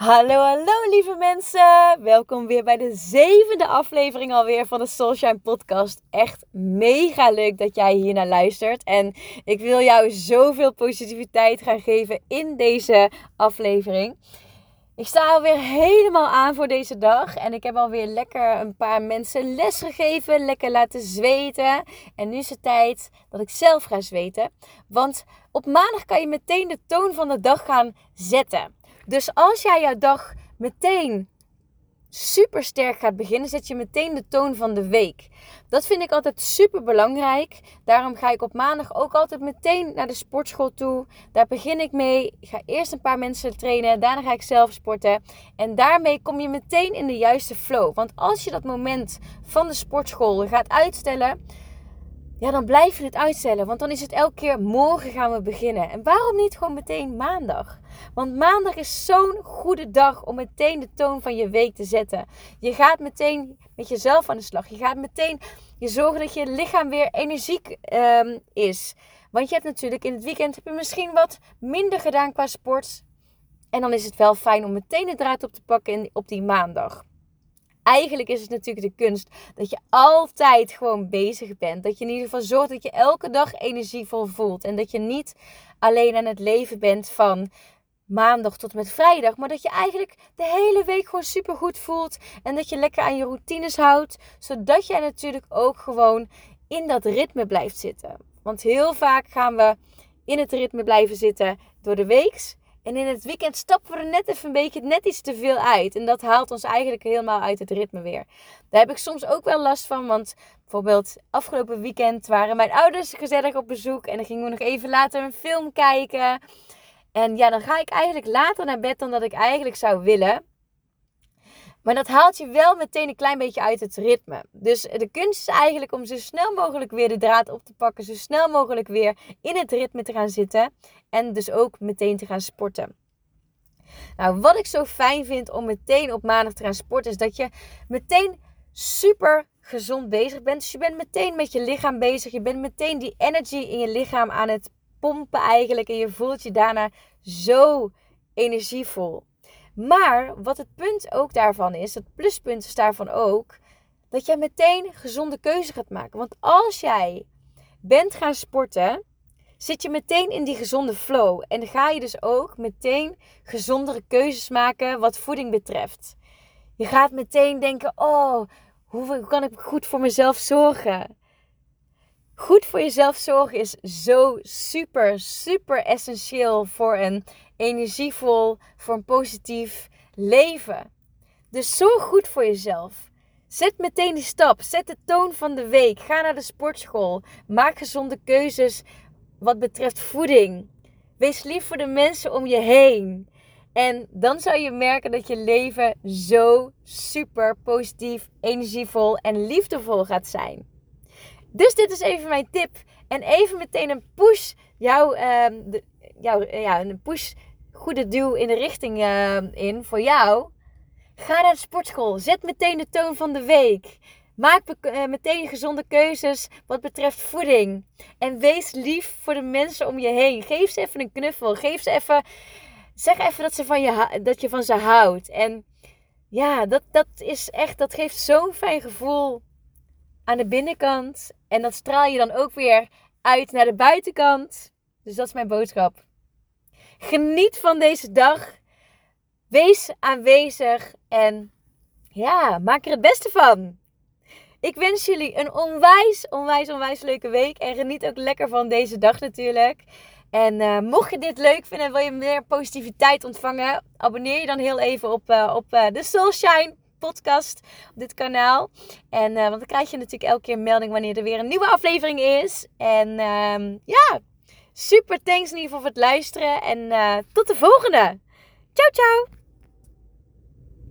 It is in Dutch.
Hallo, hallo lieve mensen. Welkom weer bij de zevende aflevering alweer van de Soulshine podcast. Echt mega leuk dat jij hier naar luistert. En ik wil jou zoveel positiviteit gaan geven in deze aflevering. Ik sta alweer helemaal aan voor deze dag. En ik heb alweer lekker een paar mensen les gegeven. Lekker laten zweten. En nu is het tijd dat ik zelf ga zweten. Want op maandag kan je meteen de toon van de dag gaan zetten. Dus als jij jouw dag meteen super sterk gaat beginnen, zet je meteen de toon van de week. Dat vind ik altijd super belangrijk. Daarom ga ik op maandag ook altijd meteen naar de sportschool toe. Daar begin ik mee. Ik ga eerst een paar mensen trainen, daarna ga ik zelf sporten. En daarmee kom je meteen in de juiste flow. Want als je dat moment van de sportschool gaat uitstellen, ja, dan blijf je het uitstellen. Want dan is het elke keer morgen gaan we beginnen. En waarom niet gewoon meteen maandag? Want maandag is zo'n goede dag om meteen de toon van je week te zetten. Je gaat meteen met jezelf aan de slag. Je gaat meteen je zorgen dat je lichaam weer energiek um, is. Want je hebt natuurlijk in het weekend heb je misschien wat minder gedaan qua sport. En dan is het wel fijn om meteen de draad op te pakken op die maandag eigenlijk is het natuurlijk de kunst dat je altijd gewoon bezig bent. Dat je in ieder geval zorgt dat je elke dag energievol voelt. En dat je niet alleen aan het leven bent van maandag tot met vrijdag. Maar dat je eigenlijk de hele week gewoon super goed voelt. En dat je lekker aan je routines houdt. Zodat jij natuurlijk ook gewoon in dat ritme blijft zitten. Want heel vaak gaan we in het ritme blijven zitten door de week. En in het weekend stappen we er net even een beetje net iets te veel uit. En dat haalt ons eigenlijk helemaal uit het ritme weer. Daar heb ik soms ook wel last van. Want bijvoorbeeld afgelopen weekend waren mijn ouders gezellig op bezoek. En dan gingen we nog even later een film kijken. En ja, dan ga ik eigenlijk later naar bed dan dat ik eigenlijk zou willen. Maar dat haalt je wel meteen een klein beetje uit het ritme. Dus de kunst is eigenlijk om zo snel mogelijk weer de draad op te pakken. Zo snel mogelijk weer in het ritme te gaan zitten. En dus ook meteen te gaan sporten. Nou, wat ik zo fijn vind om meteen op maandag te gaan sporten, is dat je meteen super gezond bezig bent. Dus je bent meteen met je lichaam bezig. Je bent meteen die energy in je lichaam aan het pompen eigenlijk. En je voelt je daarna zo energievol. Maar wat het punt ook daarvan is, het pluspunt is daarvan ook, dat jij meteen gezonde keuze gaat maken. Want als jij bent gaan sporten, zit je meteen in die gezonde flow. En ga je dus ook meteen gezondere keuzes maken wat voeding betreft. Je gaat meteen denken: oh, hoe kan ik goed voor mezelf zorgen? Goed voor jezelf zorgen is zo super, super essentieel voor een energievol, voor een positief leven. Dus zorg goed voor jezelf. Zet meteen die stap. Zet de toon van de week. Ga naar de sportschool. Maak gezonde keuzes wat betreft voeding. Wees lief voor de mensen om je heen. En dan zou je merken dat je leven zo super positief, energievol en liefdevol gaat zijn. Dus dit is even mijn tip. En even meteen een push. Jouw, uh, de, jou, ja, een push goede duw in de richting uh, in voor jou. Ga naar de sportschool. Zet meteen de toon van de week. Maak uh, meteen gezonde keuzes wat betreft voeding. En wees lief voor de mensen om je heen. Geef ze even een knuffel. Geef ze even. Zeg even dat, ze van je, dat je van ze houdt. En ja, dat, dat is echt. Dat geeft zo'n fijn gevoel aan de binnenkant. En dat straal je dan ook weer uit naar de buitenkant. Dus dat is mijn boodschap. Geniet van deze dag. Wees aanwezig en ja, maak er het beste van. Ik wens jullie een onwijs, onwijs, onwijs leuke week. En geniet ook lekker van deze dag natuurlijk. En uh, mocht je dit leuk vinden en wil je meer positiviteit ontvangen, abonneer je dan heel even op, uh, op uh, de Soulshine podcast op dit kanaal. En want dan krijg je natuurlijk elke keer een melding wanneer er weer een nieuwe aflevering is. En ehm, ja, super thanks in ieder geval voor het luisteren. En tot de volgende. Ciao, ciao.